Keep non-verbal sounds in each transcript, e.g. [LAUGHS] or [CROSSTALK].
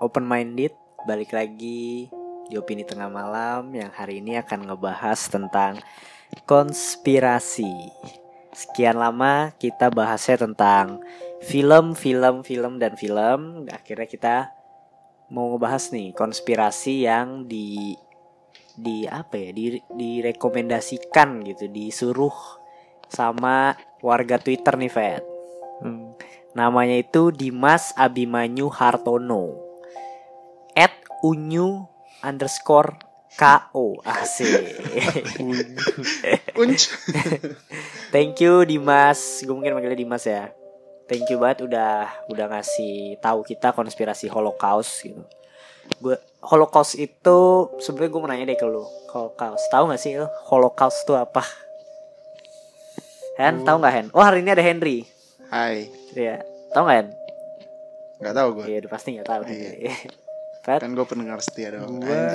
open minded, balik lagi di opini tengah malam yang hari ini akan ngebahas tentang konspirasi. Sekian lama kita bahasnya tentang film, film, film dan film. Akhirnya kita mau ngebahas nih konspirasi yang di di apa ya di direkomendasikan gitu disuruh sama warga Twitter nih Fed. Hmm. Namanya itu Dimas Abimanyu Hartono. Unyu underscore KO Asik Unc. [LAUGHS] Thank you Dimas Gue mungkin manggilnya Dimas ya Thank you banget udah udah ngasih tahu kita konspirasi Holocaust gitu. Gue Holocaust itu sebenarnya gue mau nanya deh ke lu. Holocaust tahu gak sih lu Holocaust itu apa? Hen, tahu nggak Hen? Oh hari ini ada Henry. Hai. Iya, tahu nggak Hen? Gak tau gue. Iya, udah pasti nggak tahu. Iya. [LAUGHS] Fat, Kan gue pendengar setia dong. Gua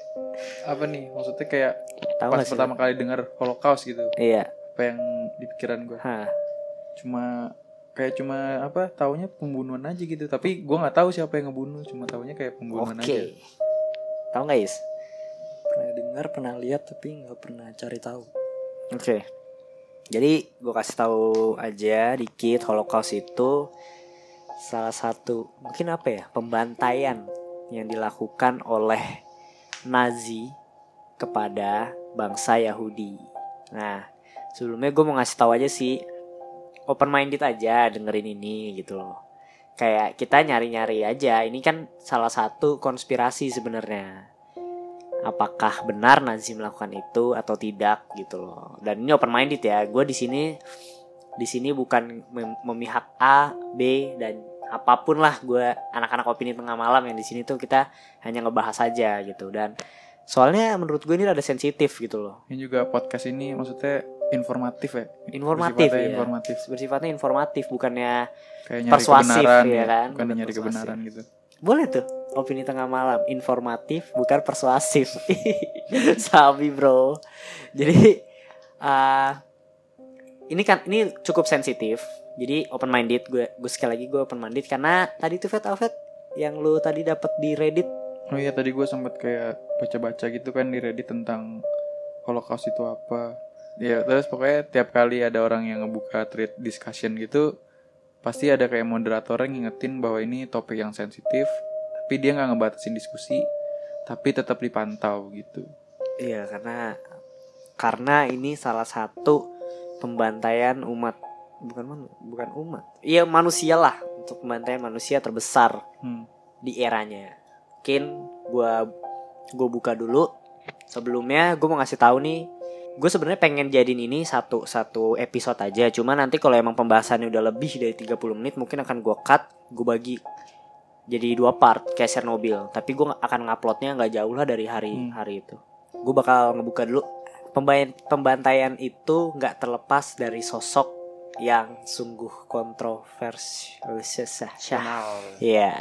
[LAUGHS] apa nih? Maksudnya kayak tahu pas sih? pertama kali dengar Holocaust gitu. Iya. Apa yang di pikiran gue? Hah. Cuma kayak cuma apa? Taunya pembunuhan aja gitu. Tapi gua nggak tahu siapa yang ngebunuh. Cuma taunya kayak pembunuhan Oke. aja. Tahu nggak Is? Pernah dengar, pernah lihat tapi nggak pernah cari tahu Oke. Jadi gue kasih tahu aja dikit Holocaust itu salah satu mungkin apa ya pembantaian yang dilakukan oleh Nazi kepada bangsa Yahudi. Nah sebelumnya gue mau ngasih tahu aja sih open minded aja dengerin ini gitu loh. Kayak kita nyari-nyari aja. Ini kan salah satu konspirasi sebenarnya apakah benar Nazi melakukan itu atau tidak gitu loh. Dan ini open minded ya. Gue di sini di sini bukan mem- memihak A, B dan apa pun lah gue anak-anak opini tengah malam yang di sini tuh kita hanya ngebahas aja gitu dan soalnya menurut gue ini rada sensitif gitu loh Ini juga podcast ini maksudnya informatif ya. informatif Bersifatnya ya informatif. bersifatnya informatif bukannya Kayak Persuasif, ya ya, kan? Bukan Bukan nyari persuasif. kebenaran gitu. boleh tuh opini tengah malam informatif bukan persuasif [LAUGHS] sabi bro jadi uh, ini kan ini cukup sensitif jadi open minded gue gue sekali lagi gue open minded karena tadi tuh Fet Alfred yang lu tadi dapat di Reddit Oh iya tadi gue sempet kayak baca-baca gitu kan di Reddit tentang Holocaust itu apa. Ya terus pokoknya tiap kali ada orang yang ngebuka thread discussion gitu pasti ada kayak moderator yang ngingetin bahwa ini topik yang sensitif tapi dia nggak ngebatasin diskusi tapi tetap dipantau gitu. iya karena karena ini salah satu pembantaian umat bukan manu- bukan umat iya manusia lah untuk pembantaian manusia terbesar Hmm. di eranya. Mungkin gua gua buka dulu. Sebelumnya gue mau ngasih tahu nih, gue sebenarnya pengen jadiin ini satu satu episode aja. Cuma nanti kalau emang pembahasannya udah lebih dari 30 menit, mungkin akan gue cut, gue bagi jadi dua part kayak Chernobyl. Tapi gue akan nguploadnya nggak jauh lah dari hari Hmm. hari itu. Gue bakal ngebuka dulu. Pembantaian itu nggak terlepas dari sosok yang sungguh kontroversial. Iya.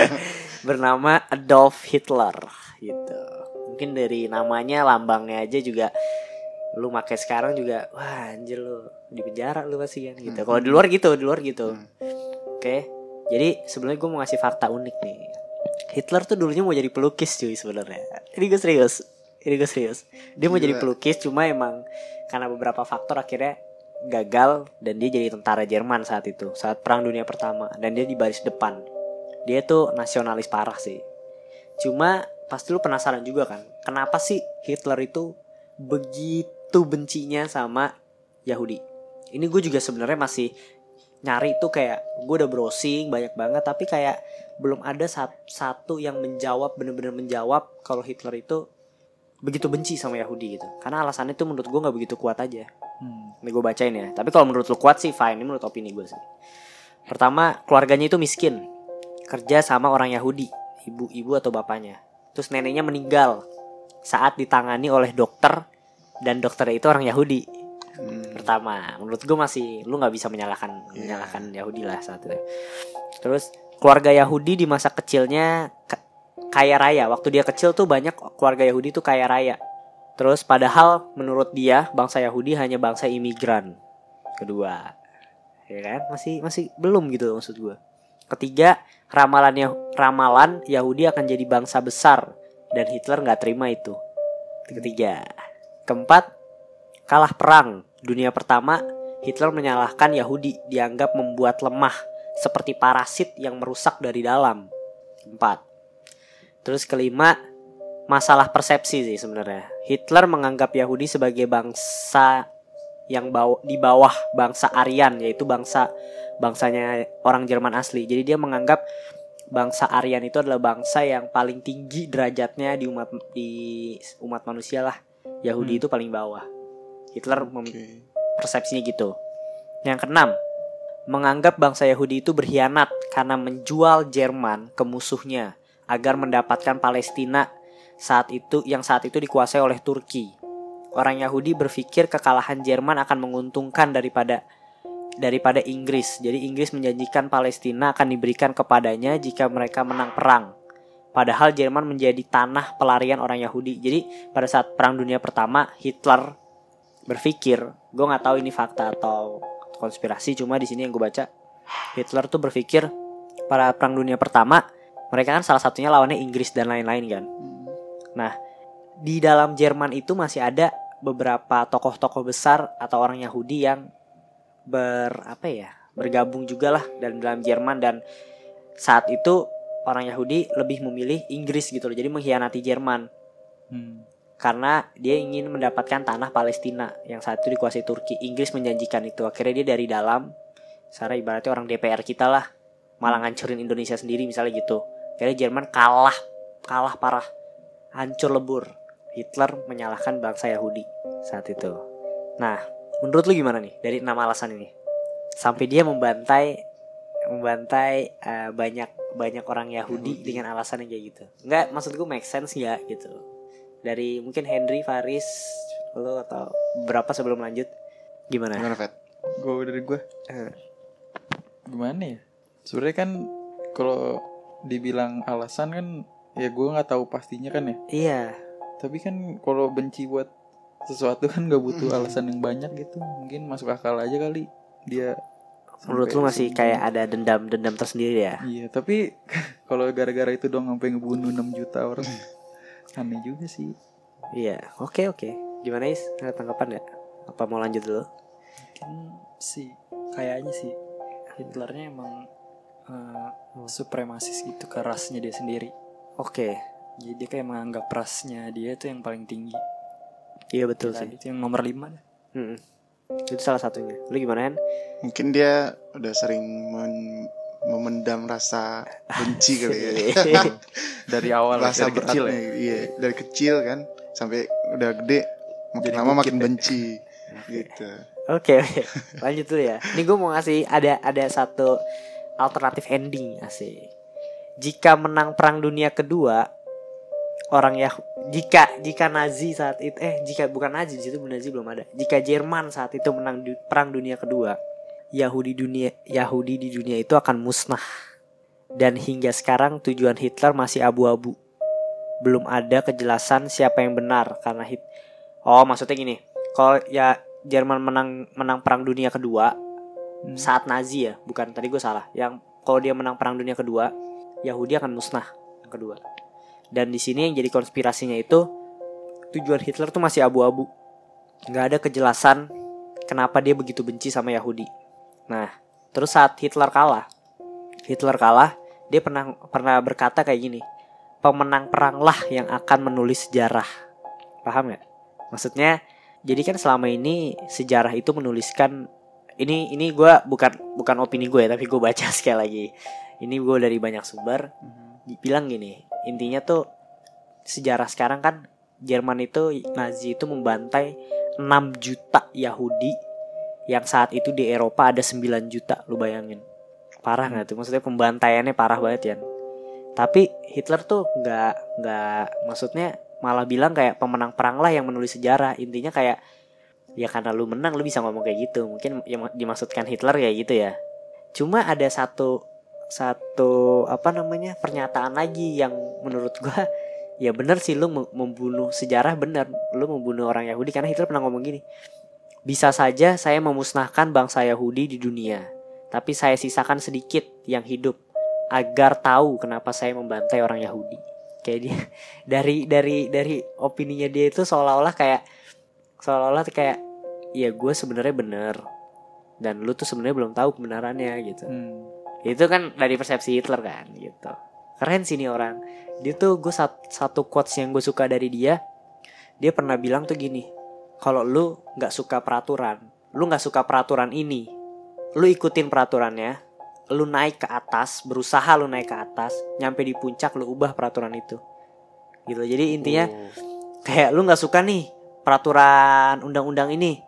[LAUGHS] Bernama Adolf Hitler gitu. Mungkin dari namanya, lambangnya aja juga lu pakai sekarang juga wah anjir lu di penjara lu pasti kan gitu. Kalau di luar gitu, di luar gitu. Hmm. Oke. Jadi sebelumnya gue mau ngasih fakta unik nih. Hitler tuh dulunya mau jadi pelukis cuy sebenarnya. Ini gue serius. Ini gue serius. Dia mau jadi Gila. pelukis cuma emang karena beberapa faktor akhirnya gagal dan dia jadi tentara Jerman saat itu saat perang dunia pertama dan dia di baris depan dia tuh nasionalis parah sih cuma pasti lu penasaran juga kan kenapa sih Hitler itu begitu bencinya sama Yahudi ini gue juga sebenarnya masih nyari tuh kayak gue udah browsing banyak banget tapi kayak belum ada sat- satu yang menjawab bener-bener menjawab kalau Hitler itu begitu benci sama Yahudi gitu karena alasannya tuh menurut gue nggak begitu kuat aja Hmm. ini gue bacain ya tapi kalau menurut lu kuat sih fine ini menurut opini gue sih pertama keluarganya itu miskin kerja sama orang Yahudi ibu-ibu atau bapaknya. Terus neneknya meninggal saat ditangani oleh dokter dan dokternya itu orang Yahudi. Hmm. Pertama, menurut gue masih lu nggak bisa menyalahkan Iya. menyalahkan Yahudi lah saat itu. Terus keluarga Yahudi di masa kecilnya kaya raya. Waktu dia kecil tuh banyak keluarga Yahudi tuh kaya raya. Terus padahal menurut dia bangsa Yahudi hanya bangsa imigran. Kedua, ya kan masih masih belum gitu maksud gue. Ketiga, ramalannya ramalan Yahudi akan jadi bangsa besar dan Hitler nggak terima itu. Ketiga, keempat, kalah perang dunia pertama, Hitler menyalahkan Yahudi dianggap membuat lemah seperti parasit yang merusak dari dalam. Empat. Terus kelima, masalah persepsi sih sebenarnya. Hitler menganggap Yahudi sebagai bangsa yang baw- di bawah bangsa Aryan yaitu bangsa bangsanya orang Jerman asli. Jadi dia menganggap bangsa Aryan itu adalah bangsa yang paling tinggi derajatnya di umat di umat manusia lah. Yahudi itu paling bawah. Hitler mem- Oke. persepsinya gitu. Yang keenam, menganggap bangsa Yahudi itu berkhianat karena menjual Jerman ke musuhnya agar mendapatkan Palestina saat itu yang saat itu dikuasai oleh Turki. Orang Yahudi berpikir kekalahan Jerman akan menguntungkan daripada daripada Inggris. Jadi Inggris menjanjikan Palestina akan diberikan kepadanya jika mereka menang perang. Padahal Jerman menjadi tanah pelarian orang Yahudi. Jadi pada saat Perang Dunia Pertama Hitler berpikir, gue nggak tahu ini fakta atau konspirasi, cuma di sini yang gue baca Hitler tuh berpikir pada Perang Dunia Pertama mereka kan salah satunya lawannya Inggris dan lain-lain kan. Nah di dalam Jerman itu masih ada beberapa tokoh-tokoh besar atau orang Yahudi yang ber apa ya bergabung juga lah dan dalam Jerman. Dan saat itu orang Yahudi lebih memilih Inggris gitu loh jadi mengkhianati Jerman. Hmm. karena dia ingin mendapatkan tanah Palestina yang saat itu dikuasai Turki. Inggris menjanjikan itu. Akhirnya dia dari dalam secara ibaratnya orang DPR kita lah malah ngancurin Indonesia sendiri misalnya gitu akhirnya Jerman kalah kalah parah. Hancur lebur. Hitler menyalahkan bangsa Yahudi saat itu. Nah menurut lu gimana nih dari enam alasan ini? Sampai dia membantai membantai eh, banyak banyak orang Yahudi, dengan alasan yang kayak gitu. Nggak maksud gue make sense nggak gitu. Dari mungkin Henry Faris lo atau berapa sebelum lanjut? Gimana? Gimana Fet? Gue dari gue Eh, gimana ya? Sebenarnya kan kalau dibilang alasan kan ya gue nggak tahu pastinya kan ya. iya Tapi kan kalau benci buat sesuatu kan gak butuh alasan yang banyak gitu. Mungkin masuk akal aja kali dia. menurut lu masih segini. kayak ada dendam dendam tersendiri ya Iya, tapi [LAUGHS] kalau gara-gara itu dong sampai ngebunuh 6 juta orang. [LAUGHS] Aneh juga sih. iya oke oke gimana is ada tanggapan nggak apa mau lanjut dulu mungkin sih kayaknya sih Hitlernya emang eh, supremasis gitu ke rasnya dia sendiri oke jadi dia kayak menganggap rasnya dia itu yang paling tinggi iya betul Tadi sih itu yang nomor lima dah. Mm-mm. itu salah satunya lu gimana Hen? Mungkin dia udah sering men- memendam rasa benci kali ya. [LAUGHS] Dari awal rasa dari kecil ya. beratnya, Iya, dari kecil kan sampai udah gede makin Jadi lama makin ya. benci [LAUGHS] gitu. Oke oke lanjut dulu ya. Ini gue mau ngasih ada ada satu alternatif ending asik. Jika menang perang dunia kedua orang ya jika jika Nazi saat itu eh jika bukan Nazi di situ Nazi belum ada. Jika Jerman saat itu menang du- perang dunia kedua Yahudi dunia Yahudi di dunia itu akan musnah. Dan hingga sekarang tujuan Hitler masih abu-abu. Belum ada kejelasan siapa yang benar karena hit Oh, maksudnya gini. Kalau ya Jerman menang menang perang dunia kedua Hmm. saat Nazi ya, bukan tadi gue salah. Yang kalau dia menang perang dunia kedua, Yahudi akan musnah yang kedua. Dan di sini yang jadi konspirasinya itu tujuan Hitler tuh masih abu-abu. Nggak ada kejelasan kenapa dia begitu benci sama Yahudi. Nah, terus saat Hitler kalah, Hitler kalah, dia pernah pernah berkata kayak gini, pemenang peranglah yang akan menulis sejarah. Paham nggak? Maksudnya, jadi kan selama ini sejarah itu menuliskan ini ini gue bukan bukan opini gue ya, tapi gue baca [LAUGHS] sekali lagi. Ini gue dari banyak sumber. Bilang gini, intinya tuh sejarah sekarang kan Jerman itu Nazi itu membantai 6 juta Yahudi yang saat itu di Eropa ada 9 juta lu bayangin. Parah nggak tuh? Maksudnya pembantaiannya parah banget ya Tapi Hitler tuh nggak nggak maksudnya malah bilang kayak pemenang perang lah yang menulis sejarah. Intinya kayak ya karena lu menang lu bisa ngomong kayak gitu. Mungkin yang dimaksudkan Hitler kayak gitu ya. Cuma ada satu satu apa namanya pernyataan lagi yang menurut gua ya bener sih lu mem- membunuh sejarah bener lu membunuh orang Yahudi karena Hitler pernah ngomong gini bisa saja saya memusnahkan bangsa Yahudi di dunia tapi saya sisakan sedikit yang hidup agar tahu kenapa saya membantai orang Yahudi kayak dia [LAUGHS] dari dari dari opininya dia itu seolah-olah kayak seolah-olah kayak ya gue sebenarnya bener dan lu tuh sebenarnya belum tahu kebenarannya gitu. Hmm. itu kan dari persepsi Hitler kan gitu. Keren sih nih orang. Dia tuh gue sat- satu quotes yang gue suka dari dia dia pernah bilang tuh gini kalau lu nggak suka peraturan lu nggak suka peraturan ini lu ikutin peraturannya lu naik ke atas berusaha lu naik ke atas nyampe di puncak lu ubah peraturan itu. Gitu. Jadi intinya kayak lu nggak suka nih peraturan undang-undang ini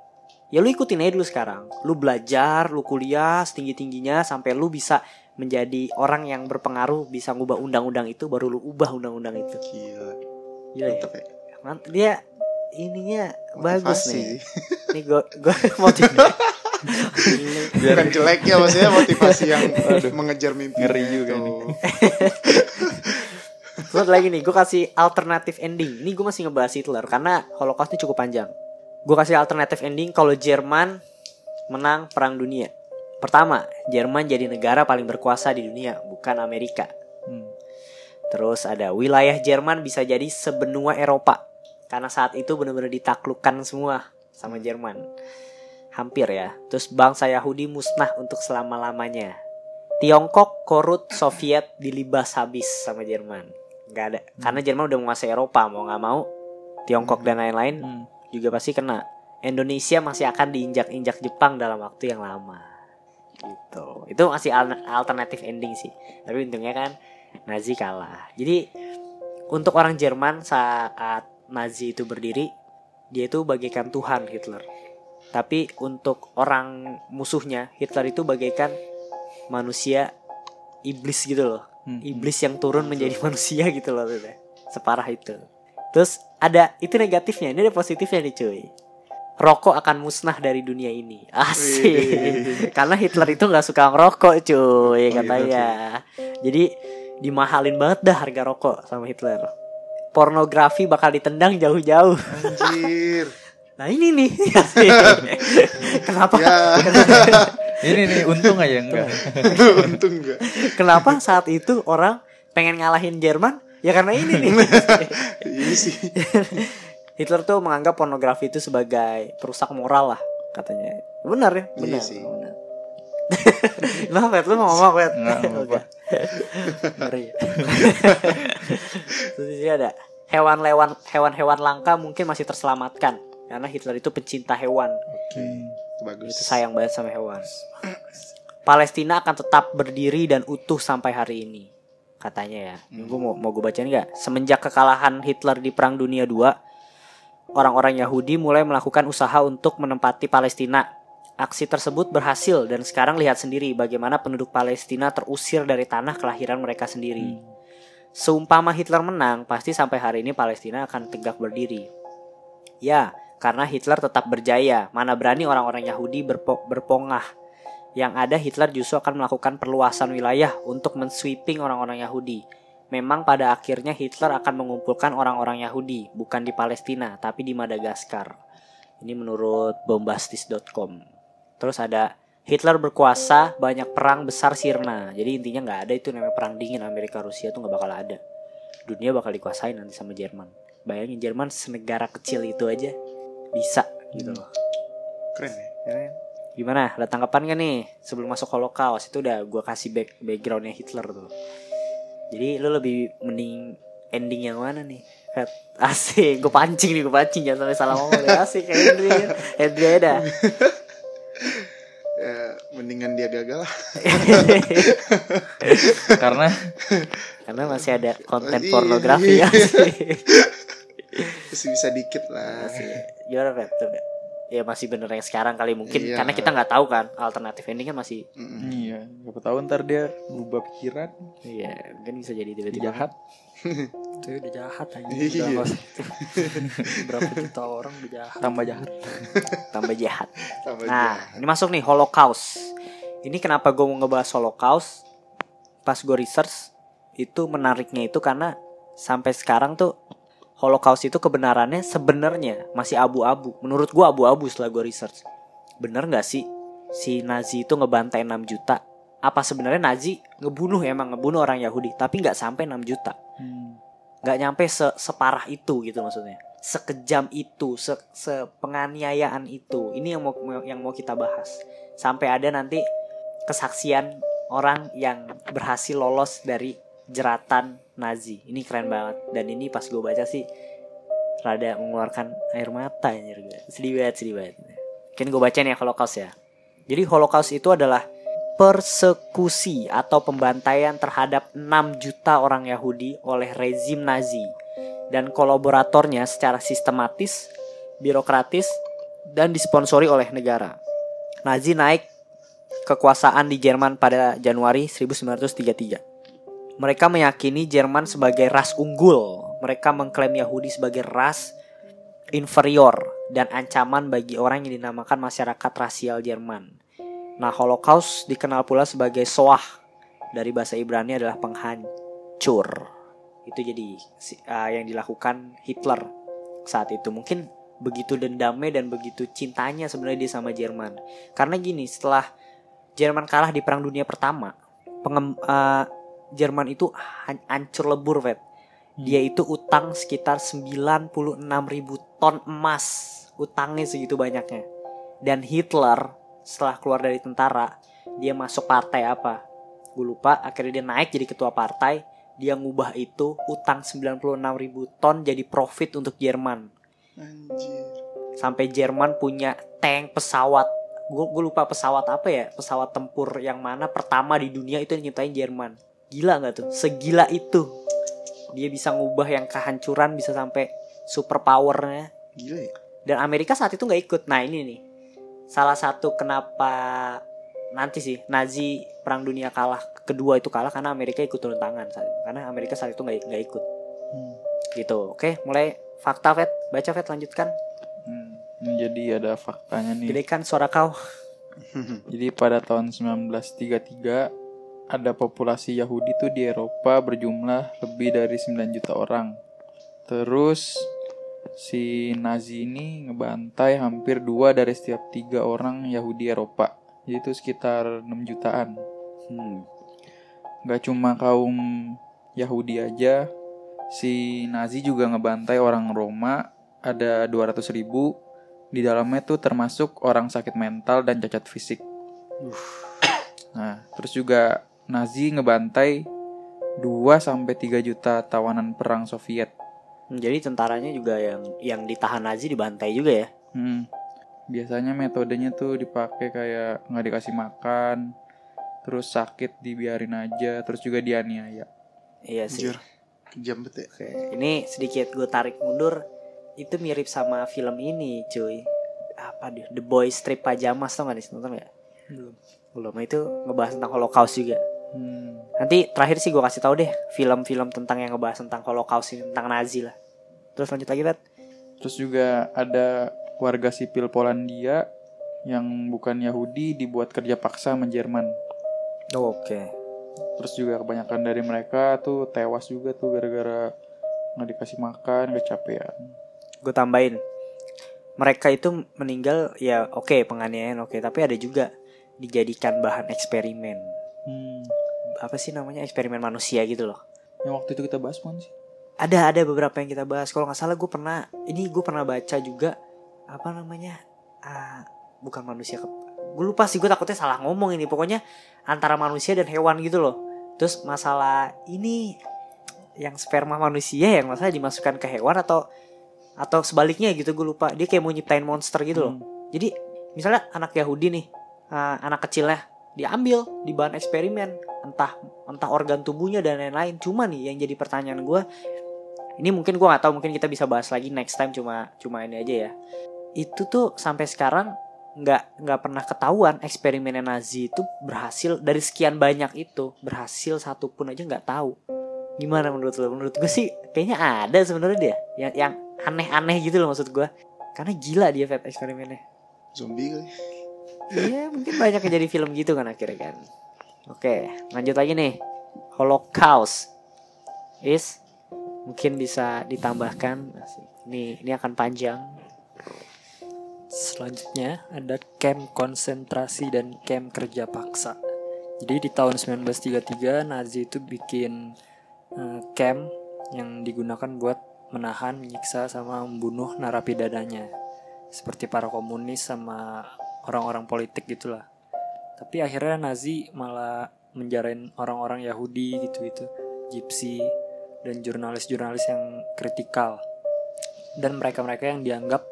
ya lu ikutin aja dulu sekarang lu belajar lu kuliah setinggi tingginya sampai lu bisa menjadi orang yang berpengaruh bisa ngubah undang-undang itu baru lu ubah undang-undang itu Gila. Gila ya? Mantap ya. Mant- dia ininya bagus Motivasi. nih [LAUGHS] nih gue gue [LAUGHS] motiv Bukan jelek ya maksudnya motivasi yang mengejar mimpi. Ngeri juga nih. [LAUGHS] Terus lagi nih, gue kasih alternatif ending. Ini gue masih ngebahas Hitler karena Holocaust ini cukup panjang. Gue kasih alternatif ending kalau Jerman menang perang dunia. Pertama, Jerman jadi negara paling berkuasa di dunia, bukan Amerika. Hmm. Terus ada wilayah Jerman bisa jadi sebenua Eropa. Karena saat itu benar-benar ditaklukkan semua sama Jerman. Hampir ya. Terus bangsa Yahudi musnah untuk selama-lamanya. Tiongkok, Korut, Soviet dilibas habis sama Jerman. Gak ada. Karena Jerman udah menguasai Eropa mau nggak mau. Tiongkok dan lain-lain Hmm. juga pasti kena. Indonesia masih akan diinjak-injak Jepang dalam waktu yang lama. Gitu. Itu masih al- alternatif ending sih. Tapi untungnya kan Nazi kalah. Jadi untuk orang Jerman saat Nazi itu berdiri, dia itu bagaikan Tuhan Hitler. Tapi untuk orang musuhnya, Hitler itu bagaikan manusia iblis gitu loh. Hmm. Iblis yang turun menjadi manusia gitu loh maksudnya. Separah itu. Terus ada itu negatifnya, ini ada positifnya nih cuy. Rokok akan musnah dari dunia ini. Asik. [LAUGHS] Karena Hitler itu nggak suka ngerokok cuy gitu katanya. Jadi dimahalin banget dah harga rokok sama Hitler. Pornografi bakal ditendang jauh-jauh. Anjir. [LAUGHS] Nah ini nih. [LAUGHS] Kenapa? Ya, Ini nih untung aja enggak. [LAUGHS] untung enggak. Kenapa saat itu orang pengen ngalahin Jerman? Ya karena ini nih. [LAUGHS] Ini sih. [LAUGHS] Hitler tuh menganggap pornografi itu sebagai perusak moral lah katanya. Benar ya? Iya Benar. sih. benar. Nah, Pet, lu mau ngomong, Pet? Nggak, nggak apa-apa. Oke. Ngeri. Terus di sini ada hewan-hewan hewan-hewan langka mungkin masih terselamatkan karena Hitler itu pencinta hewan. Oke. Bagus. Itu sayang banget sama hewan. Palestina akan tetap berdiri dan utuh sampai hari ini. Katanya ya. Gue mau mau gue bacain nggak? Semenjak kekalahan Hitler di Perang Dunia II, orang-orang Yahudi mulai melakukan usaha untuk menempati Palestina. Aksi tersebut berhasil dan sekarang lihat sendiri bagaimana penduduk Palestina terusir dari tanah kelahiran mereka sendiri. Seumpama Hitler menang, pasti sampai hari ini Palestina akan tegak berdiri. Ya, karena Hitler tetap berjaya. Mana berani orang-orang Yahudi berpo- berpongah. Yang ada Hitler justru akan melakukan perluasan wilayah untuk mensweeping orang-orang Yahudi. Memang pada akhirnya Hitler akan mengumpulkan orang-orang Yahudi, bukan di Palestina, tapi di Madagaskar. Ini menurut bombastis.com. Terus ada Hitler berkuasa, banyak perang besar sirna. Jadi intinya nggak ada itu namanya perang dingin Amerika Rusia tuh nggak bakal ada. Dunia bakal dikuasain nanti sama Jerman. Bayangin Jerman senegara kecil itu aja bisa gitu loh. Keren ya. Keren. Gimana? Ada tanggapan gak nih sebelum masuk Holocaust itu udah gua kasih back backgroundnya Hitler tuh. Jadi lu lebih mending ending yang mana nih? Fat. [LAUGHS] Asik, gue pancing nih, gue pancing jangan sampai salah ngomong. Asik kayak Henry, Henry aja dah. [LAUGHS] Ya, mendingan dia gagal lah. [LAUGHS] Karena Karena masih ada konten pornografi asik. Masih bisa dikit lah. Asik. Gimana ya masih bener yang sekarang kali mungkin Iya. karena kita nggak tahu kan alternatif ending kan masih Mm-mm. Iya, siapa tahu ntar dia berubah pikiran, iya mungkin bisa jadi tiba-tiba jahat. [LAUGHS] itu udah jahat aja Iya. udah nggak usah itu. [LAUGHS] berapa juta orang udah jahat Tambah jahat. [LAUGHS] tambah jahat Tambah Nah, jahat. ini masuk nih Holocaust. Ini kenapa gue mau ngebahas Holocaust? Pas gue research itu menariknya itu karena sampai sekarang tuh Holocaust itu kebenarannya sebenarnya masih abu-abu. Menurut gue abu-abu setelah gue research. Bener nggak sih si Nazi itu ngebantai 6 juta? Apa sebenarnya Nazi ngebunuh emang ngebunuh orang Yahudi, tapi nggak sampai 6 juta? Hmm. nyampe se- separah itu gitu maksudnya sekejam itu se sepenganiayaan itu ini yang mau yang mau kita bahas sampai ada nanti kesaksian orang yang berhasil lolos dari jeratan Nazi. Ini keren banget. Dan ini pas gue baca sih rada mengeluarkan air mata anjir. Gue sedih banget sedih banget. Kan gue baca nih ya Holocaust ya. Jadi Holocaust itu adalah persekusi atau pembantaian terhadap 6 juta orang Yahudi oleh rezim Nazi. Dan kolaboratornya secara sistematis, birokratis, dan disponsori oleh negara. Nazi naik kekuasaan di Jerman pada Januari 1933. Mereka meyakini Jerman sebagai ras unggul. Mereka mengklaim Yahudi sebagai ras inferior dan ancaman bagi orang yang dinamakan masyarakat rasial Jerman. Nah, Holocaust dikenal pula sebagai soah dari bahasa Ibrani adalah penghancur. Itu jadi uh, yang dilakukan Hitler saat itu. Mungkin begitu dendamnya dan begitu cintanya sebenarnya dia sama Jerman. Karena gini, setelah Jerman kalah di Perang Dunia Pertama, pengem- uh, Jerman itu han- hancur lebur, Vet. Dia itu utang sekitar 96.000 ribu ton emas. Utangnya segitu banyaknya. Dan Hitler setelah keluar dari tentara, dia masuk partai apa? Gue lupa, akhirnya dia naik jadi ketua partai. Dia ngubah itu utang 96.000 ribu ton jadi profit untuk Jerman. Anjir. Sampai Jerman punya tank pesawat. Gue lupa pesawat apa ya? Pesawat tempur yang mana pertama di dunia itu yang nyiptain Jerman. Gila nggak tuh? Segila itu. Dia bisa ngubah yang kehancuran bisa sampai super powernya Gila ya. dan Amerika saat itu nggak ikut. Nah ini nih salah satu kenapa nanti sih Nazi perang dunia kalah kedua itu kalah karena Amerika ikut turun tangan saat itu. karena Amerika saat itu nggak nggak ikut Hmm. gitu. Oke mulai fakta Vet baca Vet lanjutkan Hmm. Jadi ada faktanya nih. gedekan suara kau. [LAUGHS] Jadi pada tahun 1933 ada populasi Yahudi tuh di Eropa berjumlah lebih dari 9 juta orang. Terus si Nazi ini ngebantai hampir dua dari setiap tiga orang Yahudi Eropa. Jadi itu sekitar 6 jutaan. Hmm. Gak cuma kaum Yahudi aja, si Nazi juga ngebantai orang Roma ada 200 ribu. Di dalamnya tuh termasuk orang sakit mental dan cacat fisik. Nah, terus juga Nazi ngebantai 2 sampai 3 juta tawanan perang Soviet. Hmm, Jadi tentaranya juga yang yang ditahan Nazi dibantai juga ya. Hmm. Biasanya metodenya tuh dipakai kayak nggak dikasih makan, terus sakit dibiarin aja, terus juga dianiaya. Iya sih. Kejam banget ya. Oke, ini sedikit gue tarik mundur. Itu mirip sama film ini, cuy. Apa dia? The Boy Strip Pajamas tau gak nih? Nonton gak? belum Belum. Itu ngebahas tentang Holocaust juga. Hmm. Nanti terakhir sih gue kasih tahu deh film-film tentang yang ngebahas tentang Holocaust ini tentang Nazi lah. Terus lanjut lagi, Bet. Terus juga ada warga sipil Polandia yang bukan Yahudi dibuat kerja paksa sama Jerman. Oke. Terus juga kebanyakan dari mereka tuh tewas juga tuh gara-gara nggak dikasih makan, kecapean. Gue tambahin. Mereka itu meninggal ya oke penganiayaan oke, tapi ada juga dijadikan bahan eksperimen. Hmm. Apa sih namanya eksperimen manusia gitu loh. Yang waktu itu kita bahas mana sih? ada ada beberapa yang kita bahas. Kalau nggak salah gue pernah ini gue pernah baca juga apa namanya ah bukan manusia ke gue lupa sih gue takutnya salah ngomong ini. Pokoknya antara manusia dan hewan gitu loh. Terus masalah ini yang sperma manusia yang masalah dimasukkan ke hewan atau atau sebaliknya gitu gue lupa. Dia kayak mau nyiptain monster gitu loh. Jadi misalnya anak Yahudi nih ah, anak kecilnya diambil di bahan eksperimen. Entah entah organ tubuhnya dan lain-lain. Cuma nih yang jadi pertanyaan gue ini mungkin gue nggak tahu mungkin kita bisa bahas lagi next time cuma cuma ini aja ya. Itu tuh sampai sekarang nggak nggak pernah ketahuan eksperimennya Nazi itu berhasil dari sekian banyak itu berhasil satu pun aja nggak tahu. Gimana menurut lo? Menurut gue sih kayaknya ada sebenarnya dia yang yang aneh-aneh gitu loh maksud gue karena gila dia vape eksperimennya. Zombie kali. Iya mungkin banyak yang jadi film gitu kan akhirnya kan Oke lanjut lagi nih Holocaust Is Mungkin bisa ditambahkan Asik. Ini, akan panjang Selanjutnya ada camp konsentrasi dan camp kerja paksa. Jadi di tahun 1933 Nazi itu bikin eh, camp yang digunakan buat menahan, menyiksa sama membunuh narapidana-nya. Seperti para komunis sama orang-orang politik gitulah. Tapi akhirnya Nazi malah menjarain orang-orang Yahudi gitu-gitu, Gypsy dan jurnalis-jurnalis yang kritikal. Dan mereka-mereka yang dianggap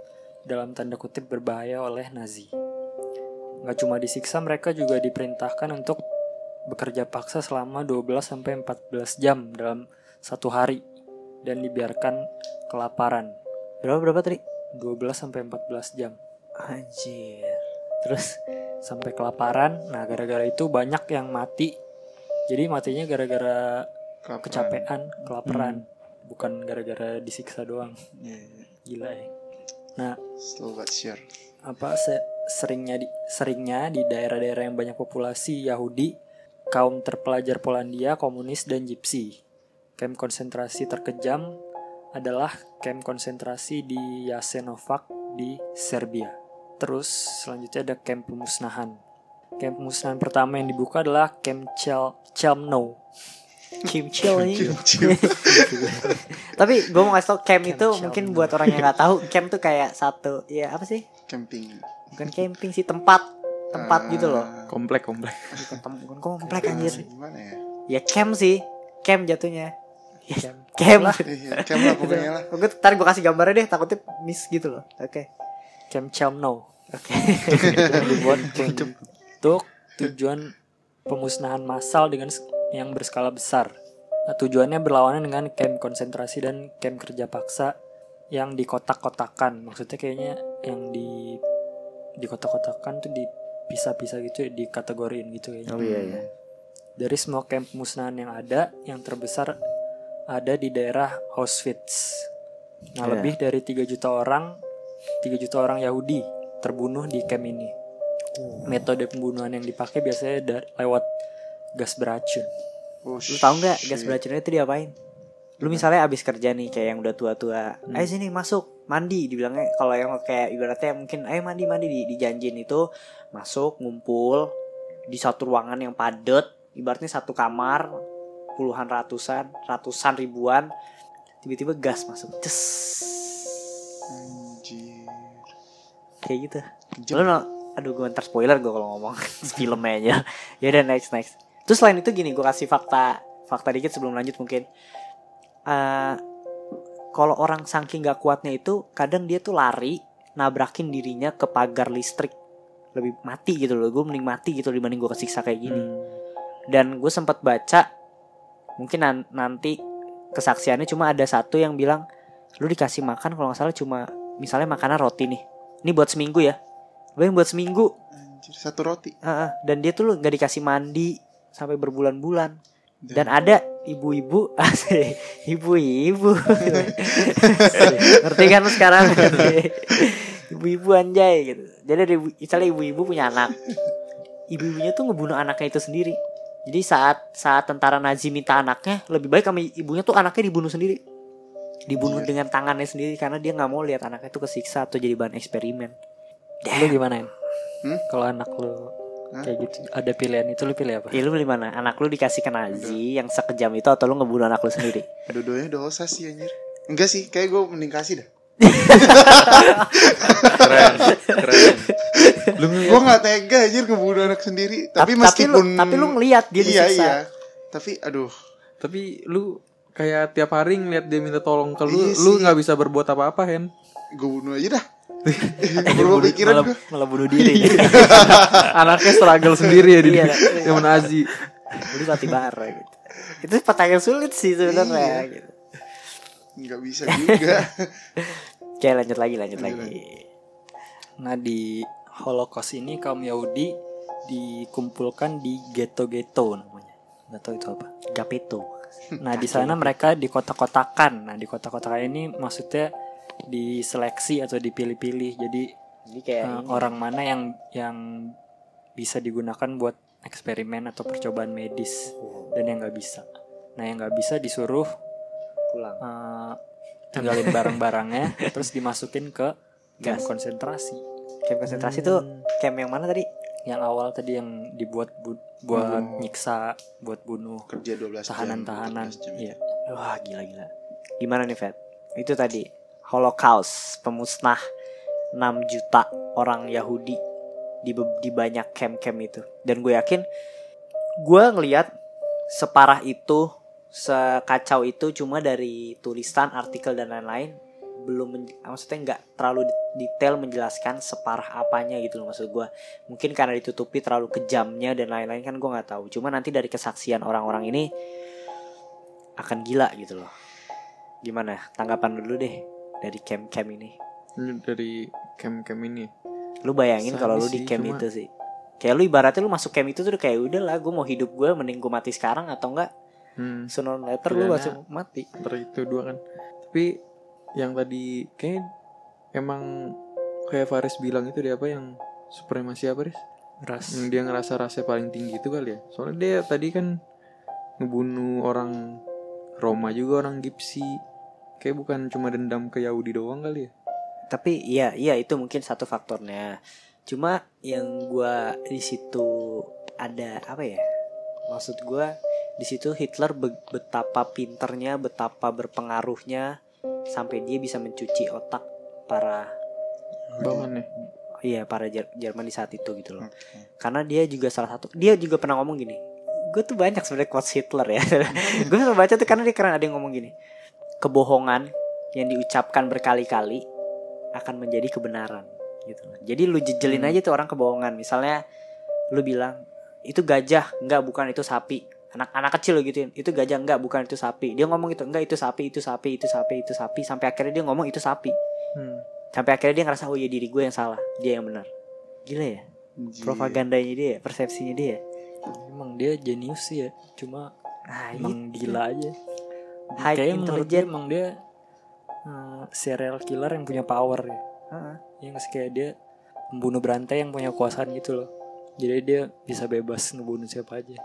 dalam tanda kutip berbahaya oleh Nazi. Nggak cuma disiksa, mereka juga diperintahkan untuk bekerja paksa selama 12-14 jam dalam satu hari dan dibiarkan kelaparan Berapa berapa tadi? 12-14 jam Anjir Terus sampai kelaparan. Nah, gara-gara itu banyak yang mati. Jadi matinya gara-gara kecapean, kelaparan, bukan gara-gara disiksa doang. Iya, iya. Gila ya. Nah, Slow but sure. apa se- seringnya di seringnya di daerah-daerah yang banyak populasi Yahudi, kaum terpelajar Polandia, komunis dan Gypsy. Camp konsentrasi terkejam adalah camp konsentrasi di Jasenovac di Serbia. Terus selanjutnya ada camp pemusnahan. Camp pemusnahan pertama yang dibuka adalah Camp Chel Chelmno. Kim Cium. Tapi gue mau kasih tau camp itu Chill. mungkin buat orang yang nggak tahu Camp tuh kayak satu Ya apa sih? Camping. Bukan camping sih tempat Tempat gitu loh Ah, komplek komplek Bukan, tem- bukan komplek anjir Gimana ya? Ya camp sih Camp jatuhnya Ya, Camp Iya, camp lah pokoknya lah. Gue ntar gue kasih gambarnya deh takutnya miss gitu loh Oke Camp Chelmno. Oke [LAUGHS] untuk tujuan pemusnahan massal dengan yang berskala besar. Nah, tujuannya berlawanan dengan camp konsentrasi dan camp kerja paksa yang di kotak-kotakan. Maksudnya kayaknya yang di di kotak-kotakan tuh dipisah-pisah gitu, dikategoriin gitu kayaknya. Oh iya iya Dari semua camp pemusnahan yang ada, yang terbesar ada di daerah Auschwitz. Nah, Iya. lebih dari 3 juta orang, 3 juta orang Yahudi terbunuh di camp ini. Metode pembunuhan yang dipakai biasanya da- lewat gas beracun. Oh, Lu tau nggak gas beracunnya itu diapain? Lu misalnya abis kerja nih kayak yang udah tua-tua, ayo sini masuk mandi dibilangnya kalau yang kayak ibaratnya mungkin ayo mandi mandi di dijanjin itu masuk ngumpul di satu ruangan yang padat ibaratnya satu kamar puluhan ratusan ratusan ribuan tiba-tiba gas masuk Ces. Kayak gitu. Lu no, aduh gue ntar spoiler gue kalau ngomong [LAUGHS] filmnya aja. Ya udah next next. Terus selain itu gini gue kasih fakta fakta dikit sebelum lanjut mungkin. Eh kalau orang saking gak kuatnya itu kadang dia tuh lari nabrakin dirinya ke pagar listrik lebih mati gitu loh gue mending mati gitu dibanding gue kesiksa kayak gini dan gue sempat baca mungkin nan- nanti kesaksiannya cuma ada satu yang bilang lu dikasih makan kalau nggak salah cuma misalnya makanan roti nih ini buat seminggu ya. Bayang buat seminggu. Anjir, satu roti. Heeh, dan dia tuh lu nggak dikasih mandi sampai berbulan-bulan. Dan ada ibu-ibu [LAUGHS] asik, ibu-ibu. [LAUGHS] Ngerti kan sekarang? Ibu-ibu anjay gitu. Jadi ada ibu, misalnya ibu-ibu punya anak. Ibu-ibunya tuh ngebunuh anaknya itu sendiri. Jadi saat saat tentara Nazi minta anaknya lebih baik kami ibunya tuh anaknya dibunuh sendiri dibunuh Iya. dengan tangannya sendiri karena dia nggak mau lihat anaknya itu kesiksa atau jadi bahan eksperimen Lu gimana ya? Hmm? Kalau anak lu Hah? kayak gitu ada pilihan itu lu pilih apa? Ya lu pilih mana? Anak lu dikasih ke Nazi yang sekejam itu atau lu ngebunuh anak lu sendiri? [LAUGHS] Dua-duanya dosa sih anjir. Enggak sih, kayak gue mending kasih dah. [LAUGHS] keren keren Lu gue gak tega anjir ngebunuh anak sendiri. Tapi, tapi meskipun lu, tapi lu ngelihat dia Iya disiksa. iya. Tapi aduh, tapi lu kayak tiap hari ngeliat dia minta tolong ke lu Iya lu nggak bisa berbuat apa-apa Hen gue bunuh aja dah. [LAUGHS] Berubah pikiran malah, gue. malah bunuh diri. [LAUGHS] anaknya struggle sendiri ya di Iya, zaman Nazi Lu mati bara gitu. Itu pertanyaan sulit sih sebenarnya Iya. gitu. Nggak bisa juga. [LAUGHS] Oke, lanjut lagi, lanjut Lanjut lagi. Nah di Holocaust ini kaum Yahudi dikumpulkan di ghetto-ghetto namanya. Nggak tahu itu apa. Gapeto. Nah di sana mereka di kota-kotakan. Nah di kota-kotakan ini maksudnya diseleksi atau dipilih-pilih. Jadi Jadi kayak eh, ini. orang mana yang yang bisa digunakan buat eksperimen atau percobaan medis dan yang nggak bisa. Nah yang nggak bisa disuruh pulang. eh, tinggalin barang-barangnya [LAUGHS] terus dimasukin ke Gas. konsentrasi. Camp konsentrasi tuh camp yang mana tadi? Yang awal tadi yang dibuat bu- buat nyiksa, buat bunuh kerja 12 jam tahanan-tahanan. 14 jam. Iya. Wah gila-gila. Gimana nih Fed? Itu tadi Holocaust pemusnah 6 juta orang Yahudi di di banyak camp-camp itu. Dan gue yakin gue ngelihat separah itu, sekacau itu cuma dari tulisan, artikel dan lain-lain belum maksudnya nggak terlalu detail menjelaskan separah apanya gitu loh maksud gue mungkin karena ditutupi terlalu kejamnya dan lain-lain kan gue nggak tahu cuma nanti dari kesaksian orang-orang ini akan gila gitu loh. Gimana tanggapan dulu deh dari camp-camp ini? Ini dari camp-camp ini. Lu bayangin kalau lu di camp cuma- itu sih. Kayak lu ibaratnya lu masuk camp itu tuh kayak udah lah gue mau hidup gue mending gue mati sekarang atau enggak Hmm. sooner later lu Pidana. langsung mati. Itu dua kan. Tapi yang tadi kayak emang kayak Faris bilang itu dia apa yang supremasi apa Riz? ras. Yang dia ngerasa rasanya paling tinggi itu kali ya. Soalnya dia tadi kan ngebunuh orang Roma juga orang Gipsi. Kayak bukan cuma dendam ke Yahudi doang kali ya. Tapi iya iya itu mungkin satu faktornya. Cuma yang gua di situ ada apa ya? Maksud gua di situ Hitler be- betapa pinternya, betapa berpengaruhnya sampai dia bisa mencuci otak para Bawahannya. iya para Jer- Jerman di saat itu gitu loh. Oke. Karena dia juga salah satu dia juga pernah ngomong gini. Gue tuh banyak sebenarnya quotes Hitler ya. [LAUGHS] gue suka baca tuh karena dia karena ada yang ngomong gini. Kebohongan yang diucapkan berkali-kali akan menjadi kebenaran gitu. loh. Jadi lu jejelin Hmm. aja tuh orang kebohongan. Misalnya lu bilang itu gajah, enggak bukan itu sapi. Anak-anak kecil lo gituin, itu gajah enggak bukan itu sapi. Dia ngomong itu enggak itu sapi, itu sapi, itu sapi, itu sapi sampai akhirnya dia ngomong itu sapi. Hmm. Sampai akhirnya dia ngerasa oh iya diri gue yang salah, dia yang benar. Gila ya? Anjir. propagandanya dia, persepsinya dia. Emang dia jenius sih ya. Cuma Nah, emang gila aja. High Kayaknya menurut intelligent. emang dia eh, serial killer yang punya power ya. Heeh. Yang nggak kayak dia pembunuh berantai yang punya kuasaan gitu loh. Jadi dia bisa bebas ngebunuh siapa aja.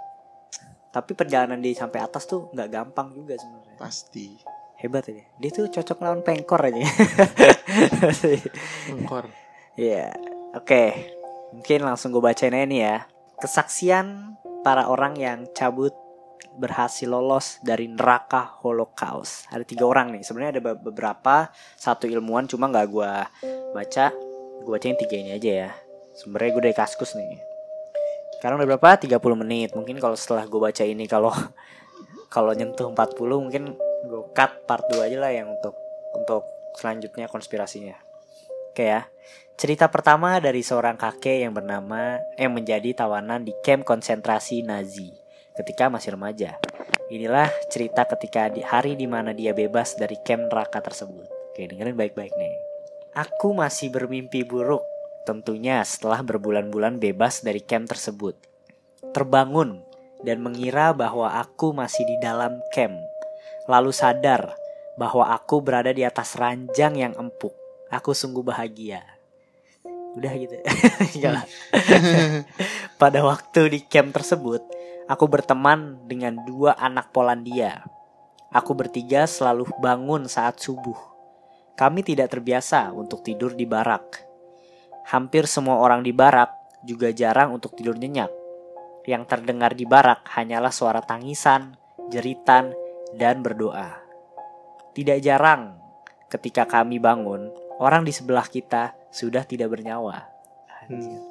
Tapi perjalanan dia sampai atas tuh nggak gampang juga sebenarnya. pasti Hebat ya dia. Tuh cocok lawan pengkor aja. [LAUGHS] Engkor. Iya. Oke. Mungkin langsung gue bacain aja nih ya. Kesaksian para orang yang cabut berhasil lolos dari neraka Holocaust. Ada tiga orang nih. Sebenarnya ada be- beberapa. Satu ilmuwan cuma nggak gue baca. Gue bacain tiga ini aja ya. Sebenarnya gue dari kaskus nih. Sekarang udah berapa? 30 menit. Mungkin kalau setelah gue baca ini kalau [LAUGHS] kalau nyentuh 40 mungkin gue cut part 2 aja lah yang untuk untuk selanjutnya konspirasinya. Oke ya. Cerita pertama dari seorang kakek yang bernama yang menjadi tawanan di kamp konsentrasi Nazi ketika masih remaja. Inilah cerita ketika di hari di mana dia bebas dari kamp neraka tersebut. Oke, dengerin baik-baik nih. Aku masih bermimpi buruk, tentunya setelah berbulan-bulan bebas dari kamp tersebut. Terbangun dan mengira bahwa aku masih di dalam camp. Lalu sadar bahwa aku berada di atas ranjang yang empuk. Aku sungguh bahagia. Udah gitu. [LAUGHS] Enggak lah. [LAUGHS] Pada waktu di camp tersebut, aku berteman dengan dua anak Polandia. Aku bertiga selalu bangun saat subuh. Kami tidak terbiasa untuk tidur di barak. Hampir semua orang di barak juga jarang untuk tidur nyenyak. Yang terdengar di barak hanyalah suara tangisan, jeritan, dan berdoa. Tidak jarang ketika kami bangun, orang di sebelah kita sudah tidak bernyawa. Anjir.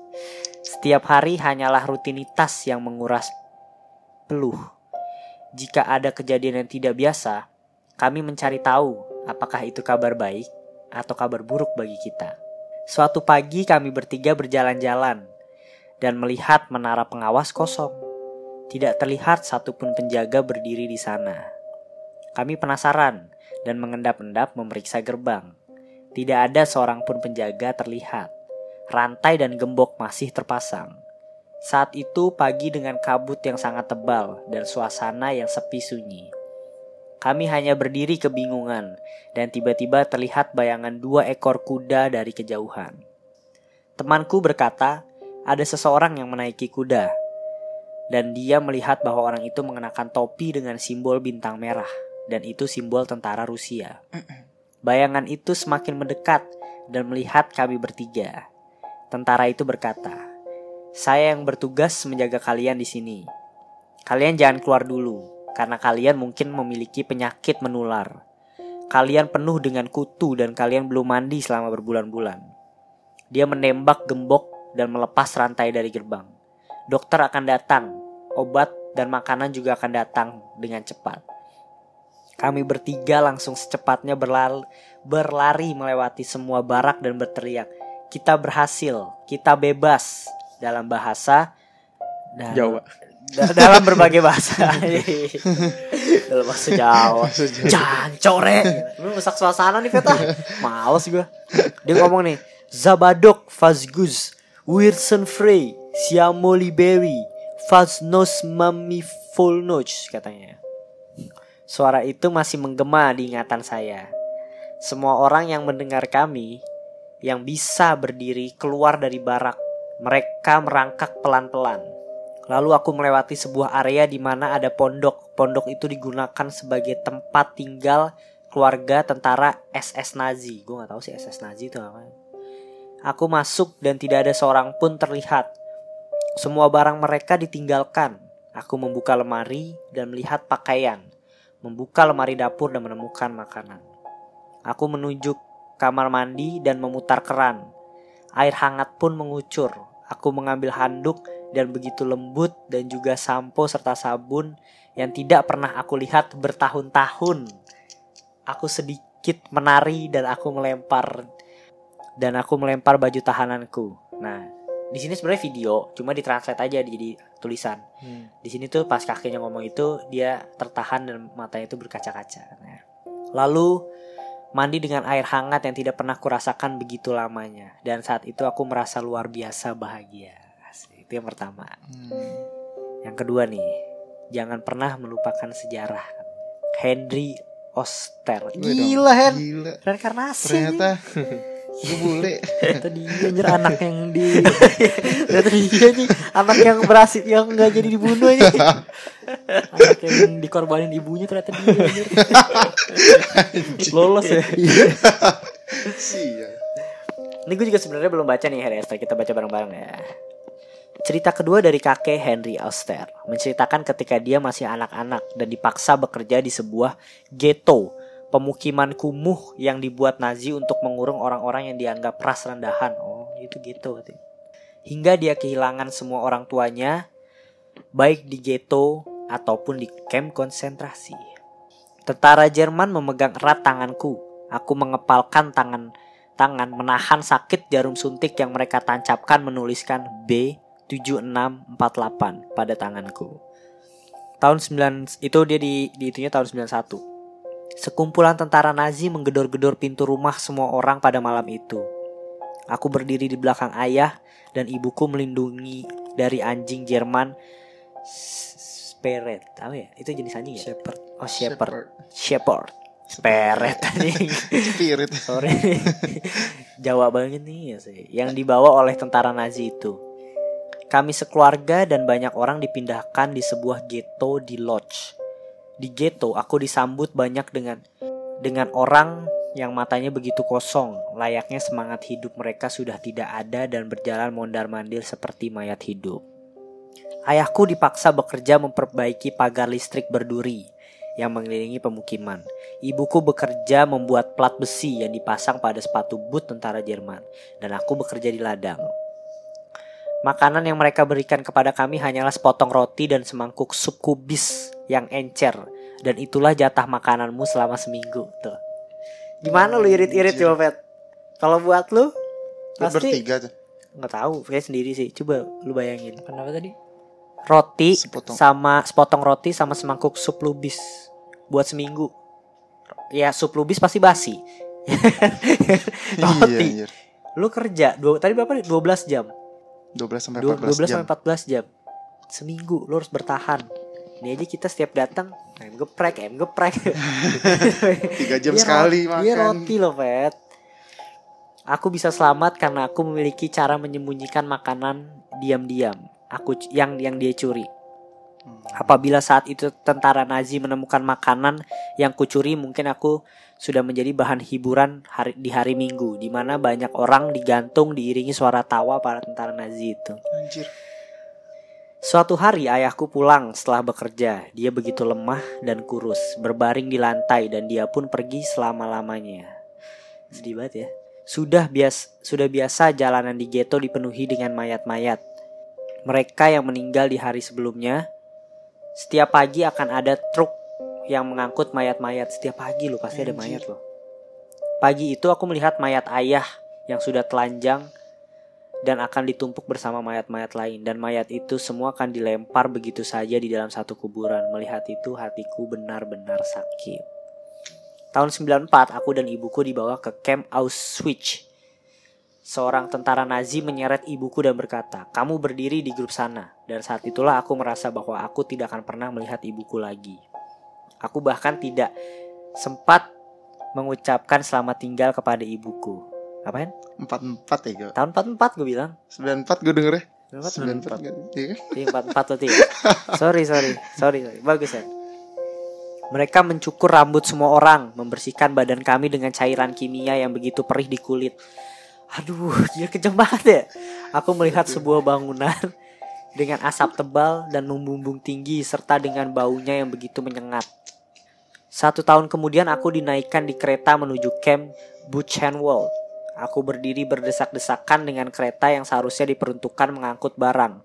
Setiap hari hanyalah rutinitas yang menguras peluh. Jika ada kejadian yang tidak biasa, kami mencari tahu apakah itu kabar baik atau kabar buruk bagi kita. Suatu pagi kami bertiga berjalan-jalan dan melihat menara pengawas kosong. Tidak terlihat satupun penjaga berdiri di sana. Kami penasaran dan mengendap-endap memeriksa gerbang. Tidak ada seorang pun penjaga terlihat. Rantai dan gembok masih terpasang. Saat itu pagi dengan kabut yang sangat tebal dan suasana yang sepi sunyi. Kami hanya berdiri kebingungan dan tiba-tiba terlihat bayangan dua ekor kuda dari kejauhan. Temanku berkata, ada seseorang yang menaiki kuda dan dia melihat bahwa orang itu mengenakan topi dengan simbol bintang merah dan itu simbol tentara Rusia. Bayangan itu semakin mendekat dan melihat kami bertiga. Tentara itu berkata, "Saya yang bertugas menjaga kalian di sini. Kalian jangan keluar dulu karena kalian mungkin memiliki penyakit menular. Kalian penuh dengan kutu dan kalian belum mandi selama berbulan-bulan." Dia menembak gembok dan melepas rantai dari gerbang. Dokter akan datang, obat dan makanan juga akan datang dengan cepat. Kami bertiga langsung secepatnya berlari, berlari melewati semua barak dan berteriak, "Kita berhasil, kita bebas!" dalam bahasa dan Jawa. Da- dalam berbagai bahasa. [LAUGHS] dalam bahasa Jawa. Jancore. Lu rusak suasana nih, Peta. [LAUGHS] Males gue. Dia ngomong nih, Zabadok Fazguz, Wilson Frey, Siamo Liberi, Faznos Mami Volnoch katanya. Suara itu masih menggema di ingatan saya. Semua orang yang mendengar kami yang bisa berdiri keluar dari barak. Mereka merangkak pelan-pelan. Lalu aku melewati sebuah area di mana ada pondok. Pondok itu digunakan sebagai tempat tinggal keluarga tentara SS Nazi. Gue nggak tahu sih SS Nazi itu apa. Aku masuk dan tidak ada seorang pun terlihat. Semua barang mereka ditinggalkan. Aku membuka lemari dan melihat pakaian. Membuka lemari dapur dan menemukan makanan. Aku menunjuk kamar mandi dan memutar keran. Air hangat pun mengucur. Aku mengambil handuk dan begitu lembut dan juga sampo serta sabun yang tidak pernah aku lihat bertahun-tahun. Aku sedikit menari dan aku melempar dan aku melempar baju tahananku. Nah, di sini sebenarnya video, cuma ditranslate aja jadi tulisan. Hmm. Di sini tuh pas kakeknya ngomong itu dia tertahan dan matanya itu berkaca-kaca. Nah, Lalu mandi dengan air hangat yang tidak pernah kurasakan begitu lamanya dan saat itu aku merasa luar biasa bahagia. Itu yang pertama. Yang kedua nih, jangan pernah melupakan sejarah. Henry Oster. Gila Hen, Gila. reinkarnasi. Ternyata [LAUGHS] gue bule. Ternyata dia anjir anak yang di Ternyata dia nih anak yang berhasil yang nggak jadi dibunuh ini. anak yang dikorbanin ibunya ternyata dia anjir. Lolos ya. Ini gue juga sebenarnya belum baca nih Harry Esther. Kita baca bareng-bareng ya. Cerita kedua dari kakek Henry Auster menceritakan ketika dia masih anak-anak dan dipaksa bekerja di sebuah ghetto, pemukiman kumuh yang dibuat Nazi untuk mengurung orang-orang yang dianggap ras rendahan. Oh, itu berarti. Hingga dia kehilangan semua orang tuanya, baik di ghetto ataupun di kamp konsentrasi. Tentara Jerman memegang erat tanganku. Aku mengepalkan tangan tangan menahan sakit jarum suntik yang mereka tancapkan menuliskan B7648 pada tanganku. Tahun 9 itu dia di di itunya tahun 91. Sekumpulan tentara Nazi menggedor-gedor pintu rumah semua orang pada malam itu. Aku berdiri di belakang ayah dan ibuku melindungi dari anjing Jerman Speret. Apa ya? Itu jenis anjing ya? Shepherd. Oh, Shepherd. Shepherd. Speret anjing. [LAUGHS] Spirit. Sorry [LAUGHS] Jawa banget nih ya sih Yang dibawa oleh tentara Nazi itu Kami sekeluarga dan banyak orang dipindahkan di sebuah ghetto di Lodge Di ghetto aku disambut banyak dengan Dengan orang yang matanya begitu kosong Layaknya semangat hidup mereka sudah tidak ada Dan berjalan mondar-mandir seperti mayat hidup Ayahku dipaksa bekerja memperbaiki pagar listrik berduri yang mengelilingi pemukiman. Ibuku bekerja membuat plat besi yang dipasang pada sepatu boot tentara Jerman dan aku bekerja di ladang. Makanan yang mereka berikan kepada kami hanyalah sepotong roti dan semangkuk sup kubis yang encer dan itulah jatah makananmu selama seminggu tuh. Gimana lu irit-irit coba Pet? Kalau buat lu Lu pasti bertiga tuh. nggak tahu, kayak sendiri sih. Coba lu bayangin. Kenapa tadi? Roti Sepotong. sama sepotong roti sama semangkuk sup lubis buat seminggu. Ya sup lubis pasti basi. [LAUGHS] Iya, roti anjir. Lu kerja dua, tadi berapa nih? 12 jam. 12 sampai Dua- 14 12 jam. sampai 14 jam. Seminggu lu harus bertahan. Ini aja kita setiap datang ayam geprek, ayam geprek. [LAUGHS] Tiga jam Dia sekali roti, Dia makan. roti loh, Pet. Aku bisa selamat karena aku memiliki cara menyembunyikan makanan diam-diam. Aku yang yang dia curi. Apabila saat itu tentara Nazi menemukan makanan yang kucuri, mungkin aku sudah menjadi bahan hiburan hari, di hari Minggu, di mana banyak orang digantung diiringi suara tawa para tentara Nazi itu. Anjir. Suatu hari ayahku pulang setelah bekerja. Dia begitu lemah dan kurus, berbaring di lantai dan dia pun pergi selama-lamanya. Sedih banget ya. Sudah bias sudah biasa jalanan di ghetto dipenuhi dengan mayat-mayat. Mereka yang meninggal di hari sebelumnya. Setiap pagi akan ada truk yang mengangkut mayat-mayat. Setiap pagi loh pasti ada Anjir. mayat loh. Pagi itu aku melihat mayat ayah yang sudah telanjang dan akan ditumpuk bersama mayat-mayat lain dan mayat itu semua akan dilempar begitu saja di dalam satu kuburan. Melihat itu hatiku benar-benar sakit. Tahun 94 aku dan ibuku dibawa ke camp Auschwitz. Seorang tentara Nazi menyeret ibuku dan berkata, "Kamu berdiri di grup sana." Dan saat itulah aku merasa bahwa aku tidak akan pernah melihat ibuku lagi. Aku bahkan tidak sempat mengucapkan selamat tinggal kepada ibuku. Apain? 44 ya gue. Tahun 44 gue bilang. 94 gue denger ya. 94. 94 kan. Iya kan? Iya, empat empat tuh ya. Sorry sorry sorry sorry. Bagus ya. Mereka mencukur rambut semua orang, membersihkan badan kami dengan cairan kimia yang begitu perih di kulit. Aduh, dia kejam banget ya. Aku melihat sebuah bangunan dengan asap tebal dan membumbung tinggi serta dengan baunya yang begitu menyengat. Satu tahun kemudian aku dinaikkan di kereta menuju camp Buchenwald. Aku berdiri berdesak-desakan dengan kereta yang seharusnya diperuntukkan mengangkut barang